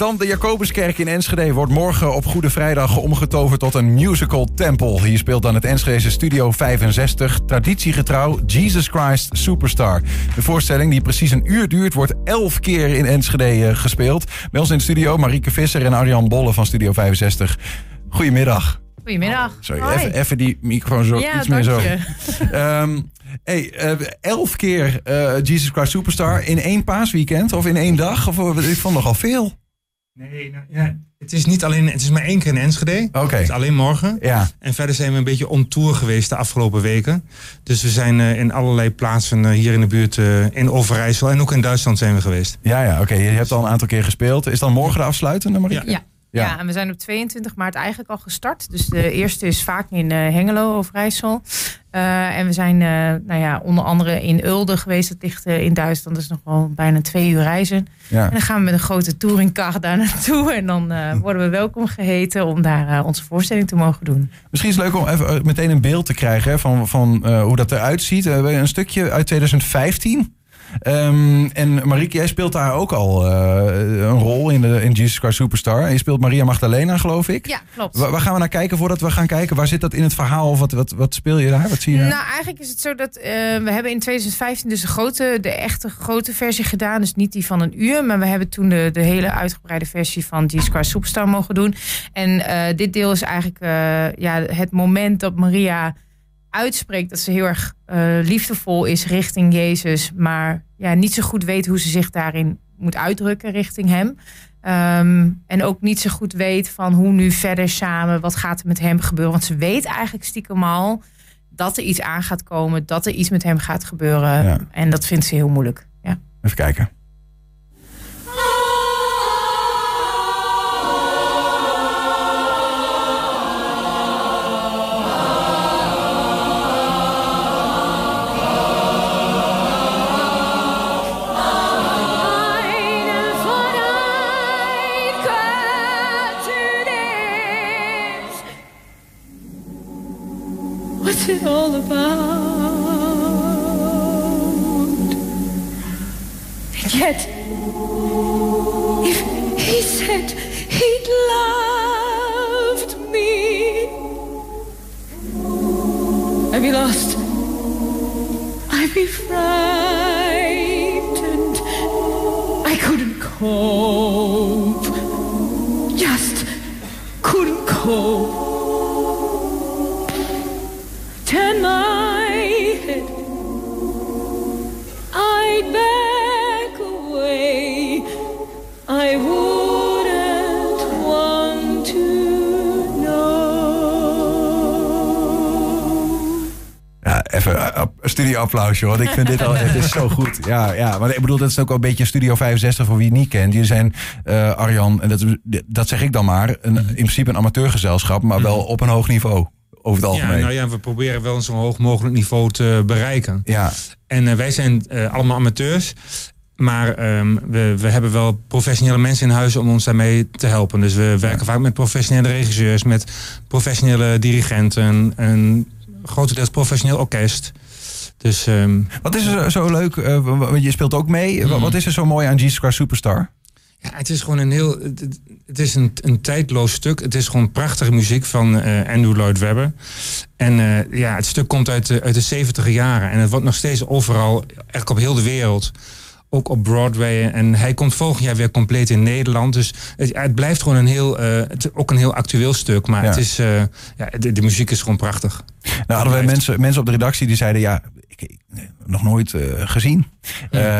Dan de Jacobuskerk in Enschede wordt morgen op Goede Vrijdag omgetoverd tot een musical tempel. Hier speelt dan het Enschedese Studio 65 traditiegetrouw Jesus Christ Superstar. De voorstelling, die precies een uur duurt, wordt elf keer in Enschede eh, gespeeld. Bij ons in de studio Marieke Visser en Arjan Bolle van Studio 65. Goedemiddag. Goedemiddag. Sorry, even, even die microfoon zo Ja, iets meer zo. Ehm, hey, eh, elf keer eh, Jesus Christ Superstar in één paasweekend of in één dag? Of, ik vond nogal veel. Nee, nou, ja, het is niet alleen, het is maar één keer in Enschede. Oké. Het is alleen morgen. Ja. En verder zijn we een beetje on tour geweest de afgelopen weken. Dus we zijn eh, in allerlei plaatsen eh, hier in de buurt, eh, in Overijssel en ook in Duitsland zijn we geweest. Ja, ja, oké. Je hebt al een aantal keer gespeeld. Is dan morgen de afsluitende, Marieke? Ja. Ja. Ja. en we zijn op 22 maart eigenlijk al gestart. Dus de eerste is vaak in Hengelo, Overijssel. Eh en we zijn eh, nou ja, onder andere in Ulde geweest. Dat ligt eh, in Duitsland. Dat is nog wel bijna twee uur reizen. Ja. En dan gaan we met een grote touringcar daar naartoe. En dan eh, worden we welkom geheten om daar onze voorstelling te mogen doen. Misschien is het leuk om even meteen een beeld te krijgen hè, van, van hoe dat eruit ziet. We hebben een stukje uit 2015. Ehm, en Marieke, jij speelt daar ook al een rol in, de, in Jesus Christ Superstar. En je speelt Maria Magdalena, geloof ik. Ja, klopt. Waar, waar gaan we naar kijken voordat we gaan kijken? Waar zit dat in het verhaal? Of wat, wat, wat speel je daar? Wat zie je? daar? Nou, eigenlijk is het zo dat eh, we hebben in 2015 dus de, grote, de echte grote versie gedaan. Dus niet die van een uur. Maar we hebben toen de, de hele uitgebreide versie van Jesus Christ Superstar mogen doen. En eh, dit deel is eigenlijk eh, ja, het moment dat Maria uitspreekt dat ze heel erg liefdevol is richting Jezus. Maar ja, niet zo goed weet hoe ze zich daarin moet uitdrukken richting hem. Ehm, en ook niet zo goed weet van hoe nu verder samen, wat gaat er met hem gebeuren. Want ze weet eigenlijk stiekem al dat er iets aan gaat komen, dat er iets met hem gaat gebeuren. Ja. En dat vindt ze heel moeilijk. Ja. Even kijken. Even uh, een studioapplausje, want ik vind dit al het is zo goed. Ja, ja, maar ik bedoel, dat is ook wel een beetje Studio 65 voor wie het niet kent. Die zijn eh, Arjan, en dat, dat zeg ik dan maar, een, in principe een amateurgezelschap, maar wel op een hoog niveau. Over het Ja, algemeen. nou ja, we proberen wel een zo hoog mogelijk niveau te bereiken. ja. En eh, wij zijn eh, allemaal amateurs. Maar ehm, we, we hebben wel professionele mensen in huis om ons daarmee te helpen. Dus we werken vaak met professionele regisseurs, met professionele dirigenten, een grotendeels professioneel orkest. Dus ehm, Wat is er zo leuk? eh, je speelt ook mee. Mhm. Wat is er zo mooi aan Jesus Christ Superstar? ja, het is gewoon een heel. Het is een, een tijdloos stuk. Het is gewoon prachtige muziek van eh, Andrew Lloyd Webber. En eh, ja, het stuk komt uit de, uit de 70 jaren. En het wordt nog steeds overal, eigenlijk op heel de wereld. Ook op Broadway. En hij komt volgend jaar weer compleet in Nederland. Dus het, het blijft gewoon een heel, eh, het, ook een heel actueel stuk. Maar Ja. het is, eh, ja, de, de muziek is gewoon prachtig. Nou hadden Blijft. mensen, mensen op de redactie die zeiden ja, ik, nog nooit eh, gezien.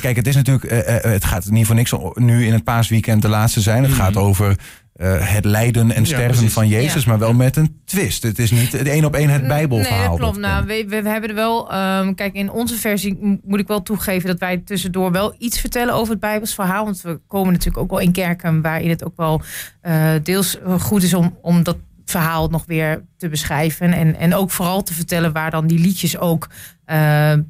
Kijk, het is natuurlijk, het gaat niet voor niks o- nu in het paasweekend de laatste zijn. Het Mhm. gaat over eh, het lijden en sterven van Jezus, Ja. maar wel met een twist. Het is niet het één op één het Bijbelverhaal. Nee, dat klopt. dat Nou, we we, hebben er wel. ehm, kijk, in onze versie moet ik wel toegeven dat wij tussendoor wel iets vertellen over het Bijbels verhaal. Want we komen natuurlijk ook wel in kerken waarin het ook wel eh, deels eh, goed is om, om dat verhaal nog weer te beschrijven. En, en ook vooral te vertellen waar dan die liedjes ook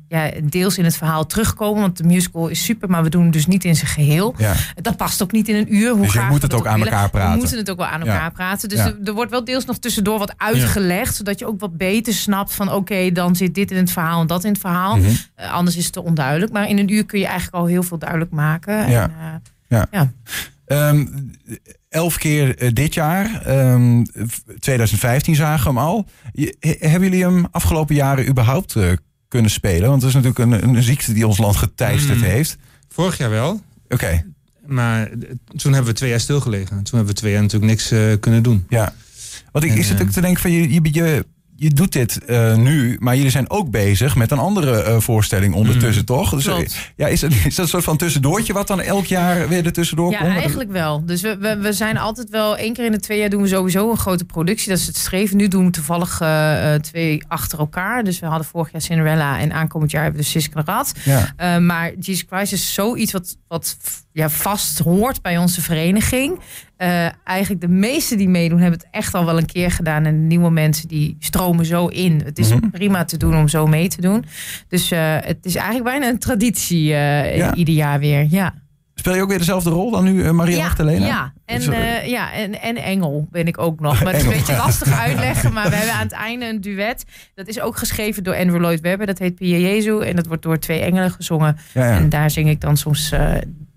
ja, deels in het verhaal terugkomen. Want de musical is super, maar we doen het dus niet in zijn geheel. Ja. Dat past ook niet in een uur. Hoe Dus je moet het ook aan willen. elkaar praten. We moeten het ook wel aan elkaar Ja. praten. Dus er, er wordt wel deels nog tussendoor wat uitgelegd. Zodat je ook wat beter snapt van oké, dan zit dit in het verhaal en dat in het verhaal. Mhm. Eh, anders is het te onduidelijk. Maar in een uur kun je eigenlijk al heel veel duidelijk maken. Ja. En, eh, Ja. ja. Ehm, elf keer eh, dit jaar. Ehm, v- 2015 zagen we hem al. Je- he- hebben jullie hem afgelopen jaren überhaupt eh, kunnen spelen? Want het is natuurlijk een, een ziekte die ons land geteisterd Mm. heeft. Vorig jaar wel, Oké, maar toen hebben we twee jaar stilgelegen. Toen hebben we twee jaar natuurlijk niks eh, kunnen doen. ja. Want ik, En, ik zit ook eh, te denken van je, je, je, je doet dit eh, nu, maar jullie zijn ook bezig met een andere eh, voorstelling ondertussen, toch? Dus, eh, Klopt. ja, is, het, is dat een soort van tussendoortje wat dan elk jaar weer er tussendoor Ja, komt? eigenlijk wel. Dus we, we, we zijn altijd wel één keer in de twee jaar doen we sowieso een grote productie. Dat is het streven. Nu doen we toevallig twee achter elkaar. Dus we hadden vorig jaar Cinderella en aankomend jaar hebben we de Sisk en. Ja. Maar Jesus Christ is zoiets wat, wat ja, vast hoort bij onze vereniging. Eh, eigenlijk de meesten die meedoen hebben het echt al wel een keer gedaan. En de nieuwe mensen die stromen zo in. Het is Mhm. prima te doen om zo mee te doen. Dus eh, het is eigenlijk bijna een traditie eh, Ja. ieder jaar weer. Ja. Speel je ook weer dezelfde rol dan nu, Maria Ja, Magdalena? ja. En, ja en, en Engel ben ik ook nog. Maar het is een beetje lastig uitleggen. Maar we hebben aan het einde een duet. Dat is ook geschreven door Andrew Lloyd Webber. Dat heet Pia Jezu. En dat wordt door twee engelen gezongen. ja, ja. En daar zing ik dan soms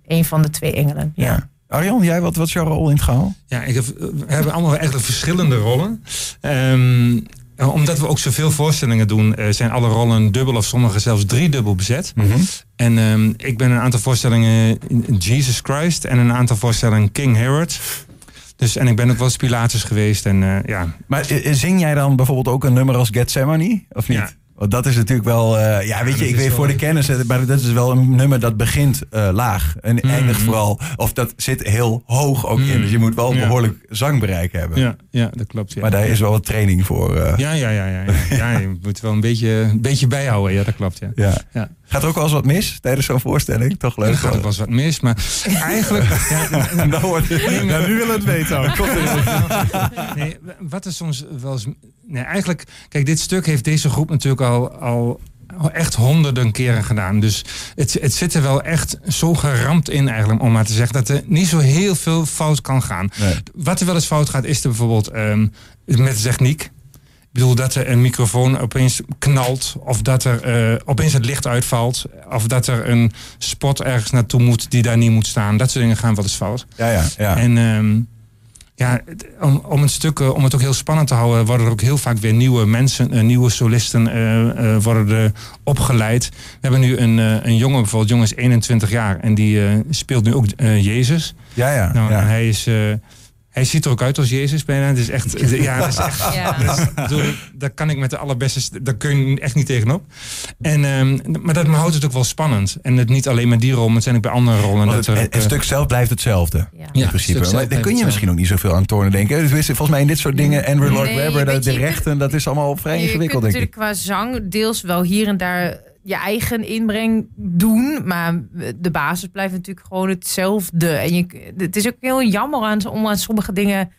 een van de twee engelen. Ja. Ja. Arjan, jij, wat, wat is jouw rol in het gehaal? Ja, ik heb, we hebben allemaal eigenlijk verschillende rollen. Ehm, omdat we ook zoveel voorstellingen doen, eh, zijn alle rollen dubbel of sommige zelfs driedubbel bezet. En ehm, ik ben een aantal voorstellingen in Jesus Christ en een aantal voorstellingen King Herod. Dus, en ik ben ook wel eens Pilatus geweest. En eh, ja, Maar eh, zing jij dan bijvoorbeeld ook een nummer als Gethsemane? Of niet? Ja. Want dat is natuurlijk wel... eh, ja, weet je, ik weet voor de kennis... eh, maar dat is wel een nummer dat begint eh, laag. En Mhm. eindigt vooral... Of dat zit heel hoog ook in. Mhm. Dus je moet wel Ja. behoorlijk zangbereik hebben. ja, ja dat klopt. Ja. Maar daar is wel wat training voor. ja, ja, ja, ja, ja. Ja, je moet wel een beetje, een beetje bijhouden. Ja, dat klopt. Ja. ja. Gaat er ook wel eens wat mis tijdens zo'n voorstelling? Toch leuk. Er gaat ook wel eens wat mis, maar eigenlijk... Ja, nou, wordt- nou, nu willen we het weten. ook. Komt er- Nee, wat is soms wel eens. Nee, eigenlijk, kijk, dit stuk heeft deze groep natuurlijk al, al echt honderden keren gedaan. Dus het, het zit er wel echt zo geramd in, eigenlijk, om maar te zeggen, dat er niet zo heel veel fout kan gaan. Nee. Wat er wel eens fout gaat, is er bijvoorbeeld ehm, met de techniek. Ik bedoel, dat er een microfoon opeens knalt. Of dat er eh, opeens het licht uitvalt. Of dat er een spot ergens naartoe moet die daar niet moet staan. Dat soort dingen gaan wel eens fout. Ja, ja, ja. En ehm, ja, het- om, om, een stuk, eh, om het ook heel spannend te houden, worden er ook heel vaak weer nieuwe mensen, eh, nieuwe solisten worden opgeleid. We hebben nu een, een jongen, bijvoorbeeld, jongen is 21 jaar en die speelt nu ook Jezus. ja, ja, Nou, ja. hij is. Hij ziet er ook uit als Jezus bijna. Het is echt. Ja, dat is echt. Ja. Daar kan ik met de allerbeste. st- Daar kun je echt niet tegenop. En, ehm, maar dat houdt het ook wel spannend. En het niet alleen met die rol, maar het zijn ook bij andere rollen. Dat het, eh, stuk zelf blijft hetzelfde. Ja. In principe. Maar daar kun je hetzelfde. misschien ook niet zoveel aan tornen denken. Dus wist- volgens mij in dit soort dingen, Andrew Lloyd Nee, Webber, de, rechten, dat is allemaal vrij ingewikkeld, denk ik. natuurlijk qua zang deels wel hier en daar je eigen inbreng doen. Maar de basis blijft natuurlijk gewoon hetzelfde. En je, het is ook heel jammer aan, om aan sommige dingen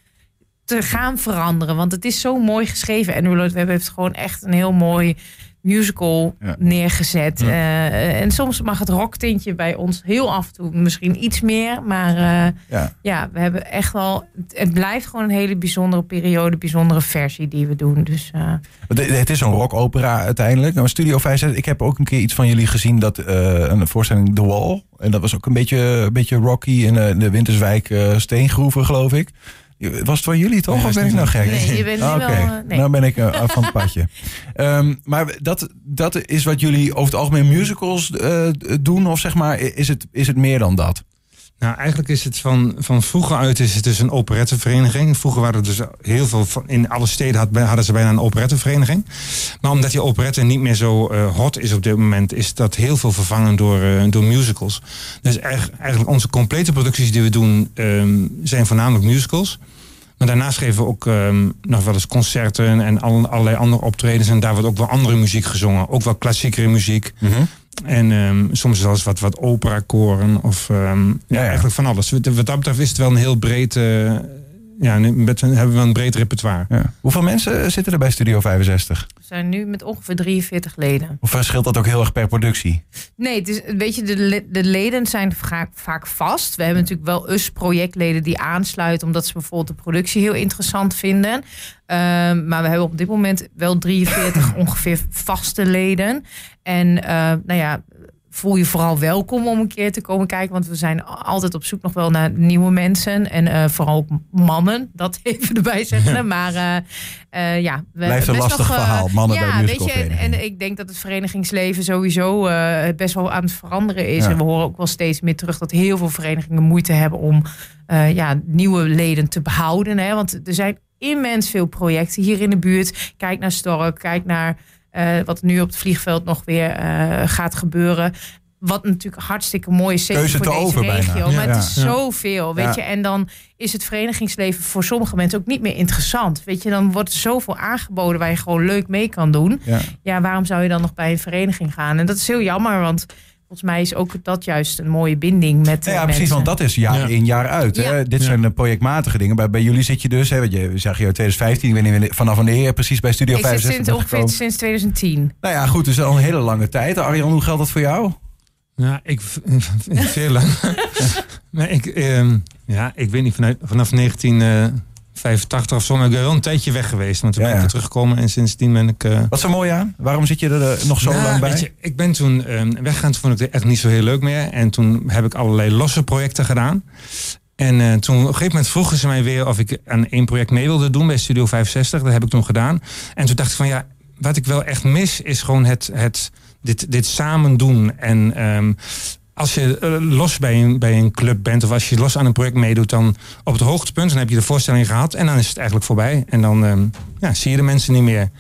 te gaan veranderen. Want het is zo mooi geschreven. En Lloyd Webber heeft gewoon echt een heel mooi musical Ja. neergezet. Ja. Eh, en soms mag het rocktintje bij ons heel af en toe misschien iets meer. Maar eh, Ja. ja, we hebben echt wel... Het, blijft gewoon een hele bijzondere periode, bijzondere versie die we doen. Dus eh, Het het is een rockopera uiteindelijk. Nou, Studio 65, ik heb ook een keer iets van jullie gezien, dat een voorstelling The Wall. En dat was ook een beetje, een beetje rocky in de Winterswijk steengroeven, geloof ik. Was het van jullie toch? Nee, of ben ik nou gek? Nee, je bent Ah, wel, Oké, eh, nee. nou ben ik eh, af van het padje. Ehm, maar dat, dat is wat jullie over het algemeen musicals eh, doen? Of zeg maar, is het, is het meer dan dat? Nou, eigenlijk is het van, van vroeger uit is het dus een operettevereniging. Vroeger waren er dus heel veel van, in alle steden had, hadden ze bijna een operettevereniging. Maar omdat die operette niet meer zo eh, hot is op dit moment, is dat heel veel vervangen door, eh, door musicals. Dus eigenlijk, eigenlijk onze complete producties die we doen, ehm, zijn voornamelijk musicals. Maar daarnaast geven we ook ehm, nog wel eens concerten en al- allerlei andere optredens. En daar wordt ook wel andere muziek gezongen. Ook wel klassiekere muziek. En ehm, soms zelfs wat, wat operakoren of ehm, ja, ja. eigenlijk van alles. Wat wat dat betreft is het wel een heel breed, eh, ja, nu met, hebben we een breed repertoire. Ja. Hoeveel mensen zitten er bij Studio 65? we zijn nu met ongeveer 43 leden. Of verschilt dat ook heel erg per productie? Nee, het is, weet je, de, de leden zijn vaak, vaak vast. We hebben natuurlijk wel US-projectleden die aansluiten... omdat ze bijvoorbeeld de productie heel interessant vinden. Ehm, maar we hebben op dit moment wel 43 ongeveer vaste leden. En eh, nou ja, voel je vooral welkom om een keer te komen kijken. Want we zijn altijd op zoek nog wel naar nieuwe mensen. En eh, vooral ook mannen, dat even erbij zeggen. Maar eh, eh, ja, we Blijft een lastig nog, verhaal, mannen ja, bij weet je, en, ik denk dat het verenigingsleven sowieso best wel aan het veranderen is. Ja. En we horen ook wel steeds meer terug dat heel veel verenigingen moeite hebben om ja, nieuwe leden te behouden. Hè? Want er zijn immens veel projecten hier in de buurt. Kijk naar Stork, kijk naar wat nu op het vliegveld nog weer eh, gaat gebeuren. Wat natuurlijk hartstikke mooi is, zeker Keuze voor deze over bijna. regio. Ja. Maar het Ja. is zoveel, weet Ja. je. En dan is het verenigingsleven voor sommige mensen ook niet meer interessant. Weet je, dan wordt er zoveel aangeboden waar je gewoon leuk mee kan doen. Ja. Ja, waarom zou je dan nog bij een vereniging gaan? En dat is heel jammer, want volgens mij is ook dat juist een mooie binding met Ja, eh, ja, precies, want dat is jaar Ja. in jaar uit. Hè? Ja. Dit zijn de projectmatige dingen. Bij, bij jullie zit je dus, hè, want je zeg je 2015, ik weet niet wanneer- vanaf wanneer je precies bij Studio Ik zit 65 sinds, bent ongeveer gekomen. sinds 2010. Nou ja, goed, dus al een hele lange tijd. Arjan, hoe geldt dat voor jou? Ja, ik veel lang. maar ik, ehm, ja, ik weet niet, vanuit, vanaf 1985 of zo, maar ik ben wel een tijdje weg geweest. Want toen Ja, ben ik weer teruggekomen en sindsdien ben ik... eh, Wat er mooi aan? Waarom zit je er eh, nog zo nou, lang bij? weet je, ik ben toen ehm, weggegaan, toen vond ik het echt niet zo heel leuk meer. En toen heb ik allerlei losse projecten gedaan. En eh, toen op een gegeven moment vroegen ze mij weer of ik aan één project mee wilde doen bij Studio 65. Dat heb ik toen gedaan. En toen dacht ik van ja, wat ik wel echt mis is gewoon het, het, dit, dit samen doen. En ehm, als je eh, los bij een, bij een club bent of als je los aan een project meedoet, dan op het hoogtepunt, dan heb je de voorstelling gehad en dan is het eigenlijk voorbij. En dan ehm, ja, zie je de mensen niet meer.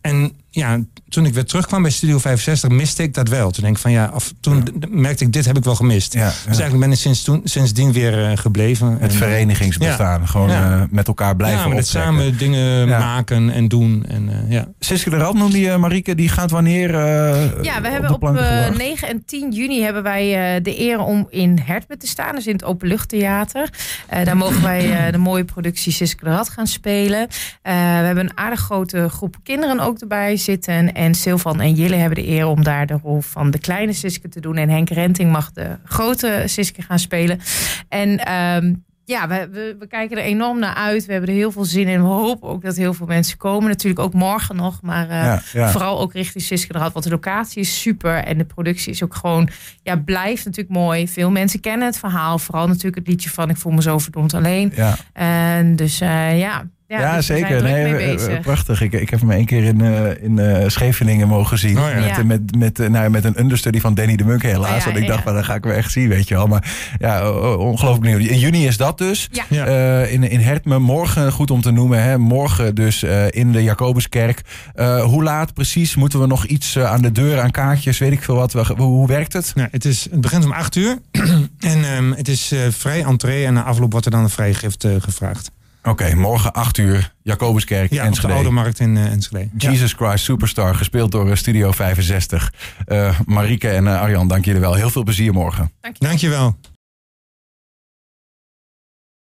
En ja, toen ik weer terugkwam bij Studio 65, miste ik dat wel. Toen denk ik van ja, of toen merkte ik, dit heb ik wel gemist. Ja, ja. Dus eigenlijk ben ik sinds toen, sindsdien weer eh, gebleven. Het En, verenigingsbestaan. Gewoon Ja. eh, met elkaar blijven ja, samen dingen Ja. maken en doen. En, eh, ja. Siske de Rad noemde je, Marieke, die gaat wanneer eh, Ja, we op hebben de op planken eh, gebracht? 9 en 10 juni hebben wij eh, de eer om in Hertme te staan. Dus in het Openluchttheater. Eh daar mogen wij eh, de mooie productie Siske de Rad gaan spelen. Eh, we hebben een aardig grote groep kinderen ook erbij zitten. En Silvan en Jille hebben de eer om daar de rol van de kleine Siske te doen. En Henk Renting mag de grote Siske gaan spelen. En ehm, ja, we, we, we kijken er enorm naar uit. We hebben er heel veel zin in. We hopen ook dat heel veel mensen komen. Natuurlijk ook morgen nog. Maar eh, Ja, ja. vooral ook richting Siske Rad. Want de locatie is super. En de productie is ook gewoon... Ja, blijft natuurlijk mooi. Veel mensen kennen het verhaal. Vooral natuurlijk het liedje van Ik voel me zo verdomd alleen. Ja, En dus eh, ja... Ja, ja, dus zeker. Nee, eh, eh, prachtig. Ik, ik heb hem één keer in, eh, in eh, Scheveningen mogen zien. Oh ja. Met, Ja. met, met, nou, met een understudy van Danny de Munk helaas. Oh ja, want ik ja, dacht, ja. van, dat ga ik weer echt zien, weet je wel. Maar ja, ongelooflijk benieuwd. In juni is dat dus. Ja. Ja. Eh, in, in Hertme, morgen goed om te noemen. Hè? Morgen dus eh, in de Jacobuskerk. Eh, hoe laat precies? Moeten we nog iets aan de deur, aan kaartjes, weet ik veel wat? Hoe, hoe werkt het? Nou, het, is, het begint om 8 uur. en ehm, het is eh, vrij entree. En na afloop wordt er dan een vrijgift gevraagd. Oké, morgen 8 uur, Jacobuskerk, Ja, op de Enschede. Oude Markt in eh, Enschede. Ja. Jesus Christ Superstar, gespeeld door eh, Studio 65. Eh Marieke en eh, Arjan, dank jullie wel. Heel veel plezier morgen. Dankjewel.